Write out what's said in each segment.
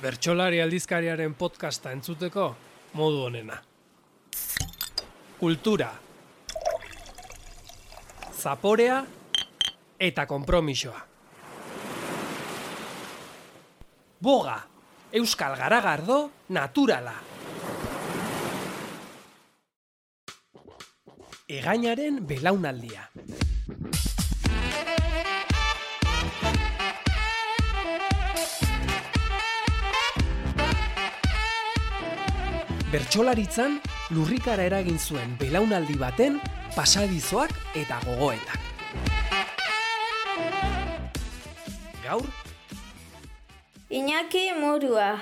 Bertxolari aldizkariaren podcasta entzuteko modu honena. Kultura. Zaporea eta konpromisoa. Boga, Euskal Garagardo, naturala. Egainaren belaunaldia. Bertsolaritzan lurrikara eragin zuen belaunaldi baten pasadizoak eta gogoetak. Gaur, Iñaki Murua.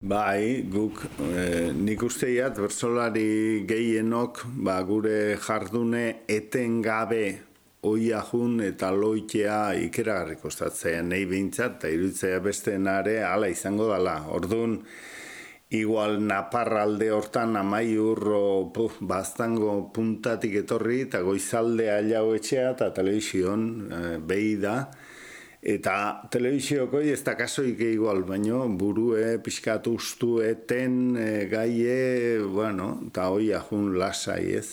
Bai, guk e, nik usteiat bertsolari gehienok ba, gure jardune etengabe oiahun eta loitea ikeragarri kostatzen nahi behintzat, eta irutzea beste nare ala izango dela. Orduan, igual naparralde hortan amaiur puf, baztango puntatik etorri eta goizalde ailau etxea eta telebizion e, behi da. Eta telebizioko ez da kasoik igual, baino burue, pixkatu ustu eten, e, gaie, bueno, eta hoi ahun lasai ez.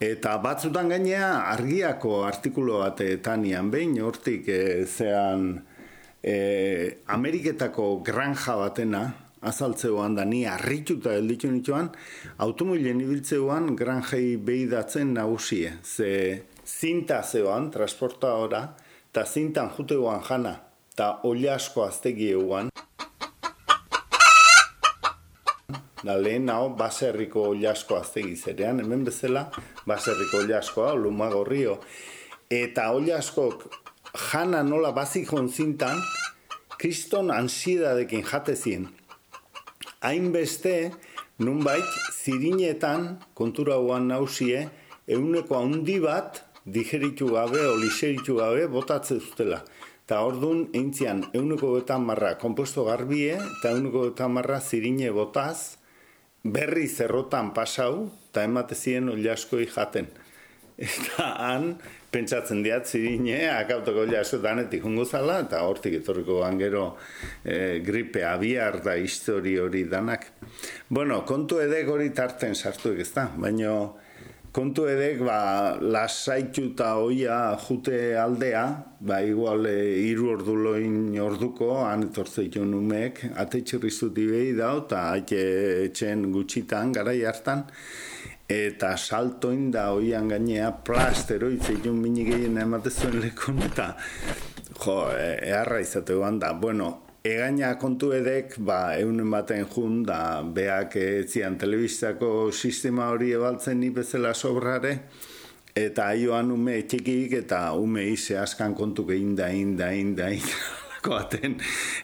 Eta batzutan gainea argiako artikulo bat etanian behin, hortik e, zean e, Ameriketako granja batena, azaltzeuan da ni harrituta helditu nituan, automobilen ibiltzeuan granjei behidatzen nagusie. Ze zinta zeuan, transporta ora, eta zintan juteuan jana, eta olla asko aztegi euan. Da lehen baserriko olla asko aztegi zerean, hemen bezala baserriko olla askoa, luma gorrio. Eta olla askok jana nola bazikon zintan, kriston ansiedadekin jatezien. Hainbeste, nunbait, zirinetan, kontura huan nausie, euneko handi bat, digeritu gabe, o liseritu gabe, botatze zutela. Eta orduan, eintzian, euneko betan marra komposto garbie, eta euneko betan marra zirine botaz, berri zerrotan pasau, eta emate ziren oliaskoi jaten. Eta han, pentsatzen diat zirine, akautoko oliasko danetik jungo zala, eta hortik etorriko gero e, gripe abiar da histori hori danak. Bueno, kontu edek hori tarten sartuek ez da, baina kontu edek ba, lasaitu eta oia jute aldea, ba, igual e, iru ordu loin orduko, han etortzeitu numek, atetxirriztuti behi dau, eta etxen gutxitan, garai hartan, eta saltoin da oian gainea plastero itzeitun mini gehien ematezuen lekun, eta jo, e, eharra izatean da, bueno, Egaina kontu edek, ba, eunen baten jun, da, beak etzian telebistako sistema hori ebaltzen ni bezala sobrare, eta aioan ume txikik, eta ume ize askan kontu gehin da, inda, baten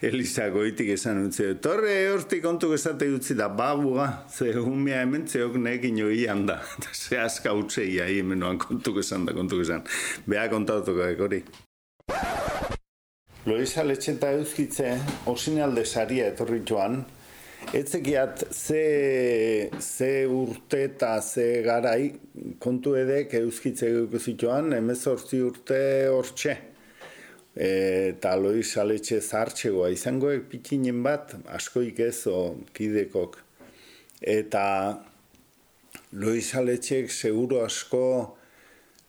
Elizako itik esan utzi. Torre hortik kontu esate utzi da babuga, ze umea hemen zeok nekin joian da. Ze aska utzei ahi hemen kontu esan da, kontu esan. Beha kontatuko hori. Loisa letxeta euskitze, osinalde saria etorri joan, etzekiat ze, ze urte eta ze garai kontu edek euskitze zituan, emezortzi urte hortxe. Eta Loisa letxe zartxegoa izangoek pitinen bat, askoik ez o kidekok. Eta Loisa letxek seguro asko,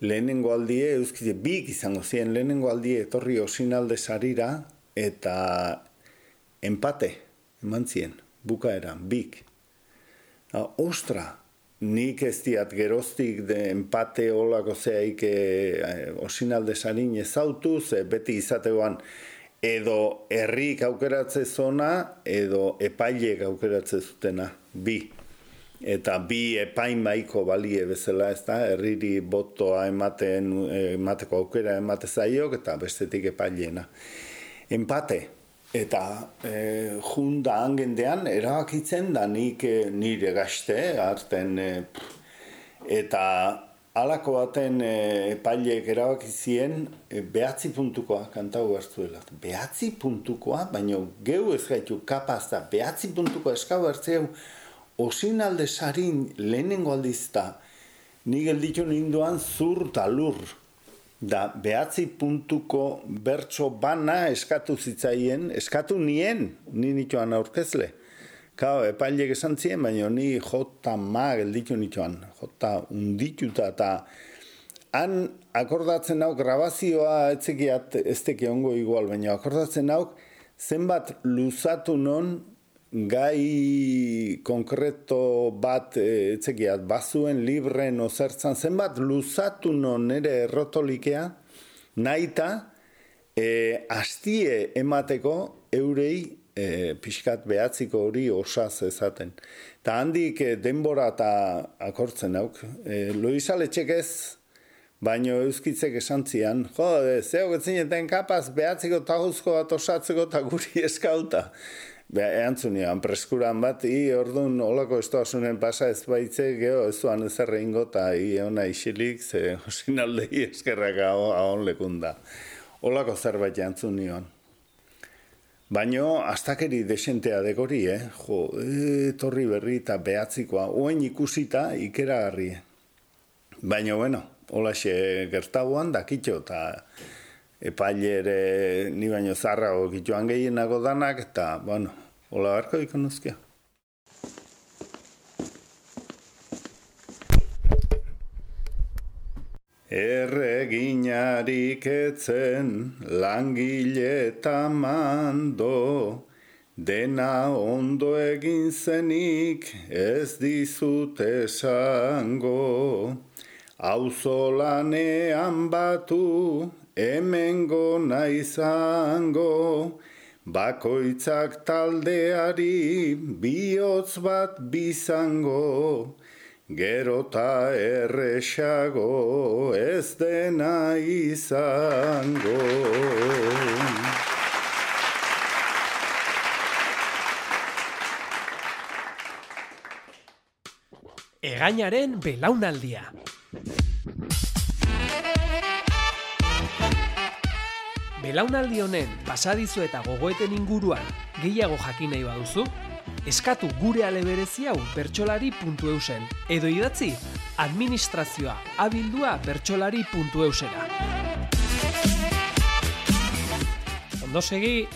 lehenengo aldie, euskide, bik izango ziren lehenengo aldie etorri osinalde sarira eta empate eman zien, bukaeran, bik. Ostra, nik ez diat geroztik de empate olako zeaik e, osinalde sarin ezautu, ze beti izateoan edo herrik aukeratze zona, edo epailek aukeratze zutena, bi. Eta bi epain maiko balie bezala ez da, herriri botoa ematen, emateko aukera emate zaiok, eta bestetik epaileena. Empate, eta e, junda angendean, erabakitzen da nik e, nire gazte, arten, e, eta alako baten e, epaileek erabakizien e, behatzi puntukoa kantau hartzuela. Behatzi puntukoa, baina geu ez gaitu kapaz da, behatzi puntukoa eskau hartzeu, osin alde sarin lehenengo aldizta, ni gelditu ninduan zur eta lur. Da behatzi puntuko bertso bana eskatu zitzaien, eskatu nien, ni nituan aurkezle. Kao, epailek esan ziren, baina ni jota ma gelditu nituan, jota undituta eta han akordatzen hau grabazioa etzekiat ez teki ongo igual, baina akordatzen hau zenbat luzatu non gai konkreto bat e, etzekiat, bazuen libren ozertzan, zenbat luzatu non nire errotolikea, naita, e, astie emateko eurei e, pixkat behatziko hori osaz ezaten. Ta handik e, denbora eta akortzen hauk. E, Luisa ez, baino euskitzek esan zian, jo, zeo getzineten kapaz behatziko tahuzko bat osatzeko eta guri eskauta. Be, eantzun preskuran bat, i orduan olako estoasunen pasa ez baitze, geho, ez duan ez erreingo, eta i eona isilik, ze osin aldei eskerrak ahon lekunda. Olako zerbait eantzun nion. Baino, astakeri desentea degori, eh? Jo, e, torri berri eta behatzikoa, oen ikusita ikeragarri. Baina, bueno, hola xe gertauan, dakitxo, eta epailere ni baino zarrago gituan gehienako danak, eta, bueno, hola barko ikon nuzkia. Erreginarik etzen langile mando, dena ondo egin zenik ez dizut esango. Auzolanean batu hemengo naizango, bakoitzak taldeari bihotz bat bizango, gerota erresago ez dena izango. Egainaren belaunaldia. Belaunaldi honen pasadizu eta gogoeten inguruan gehiago jakin nahi baduzu, eskatu gure aleberezi hau bertsolari.eusen edo idatzi administrazioa abildua bertsolari.eusera. Ondo segi,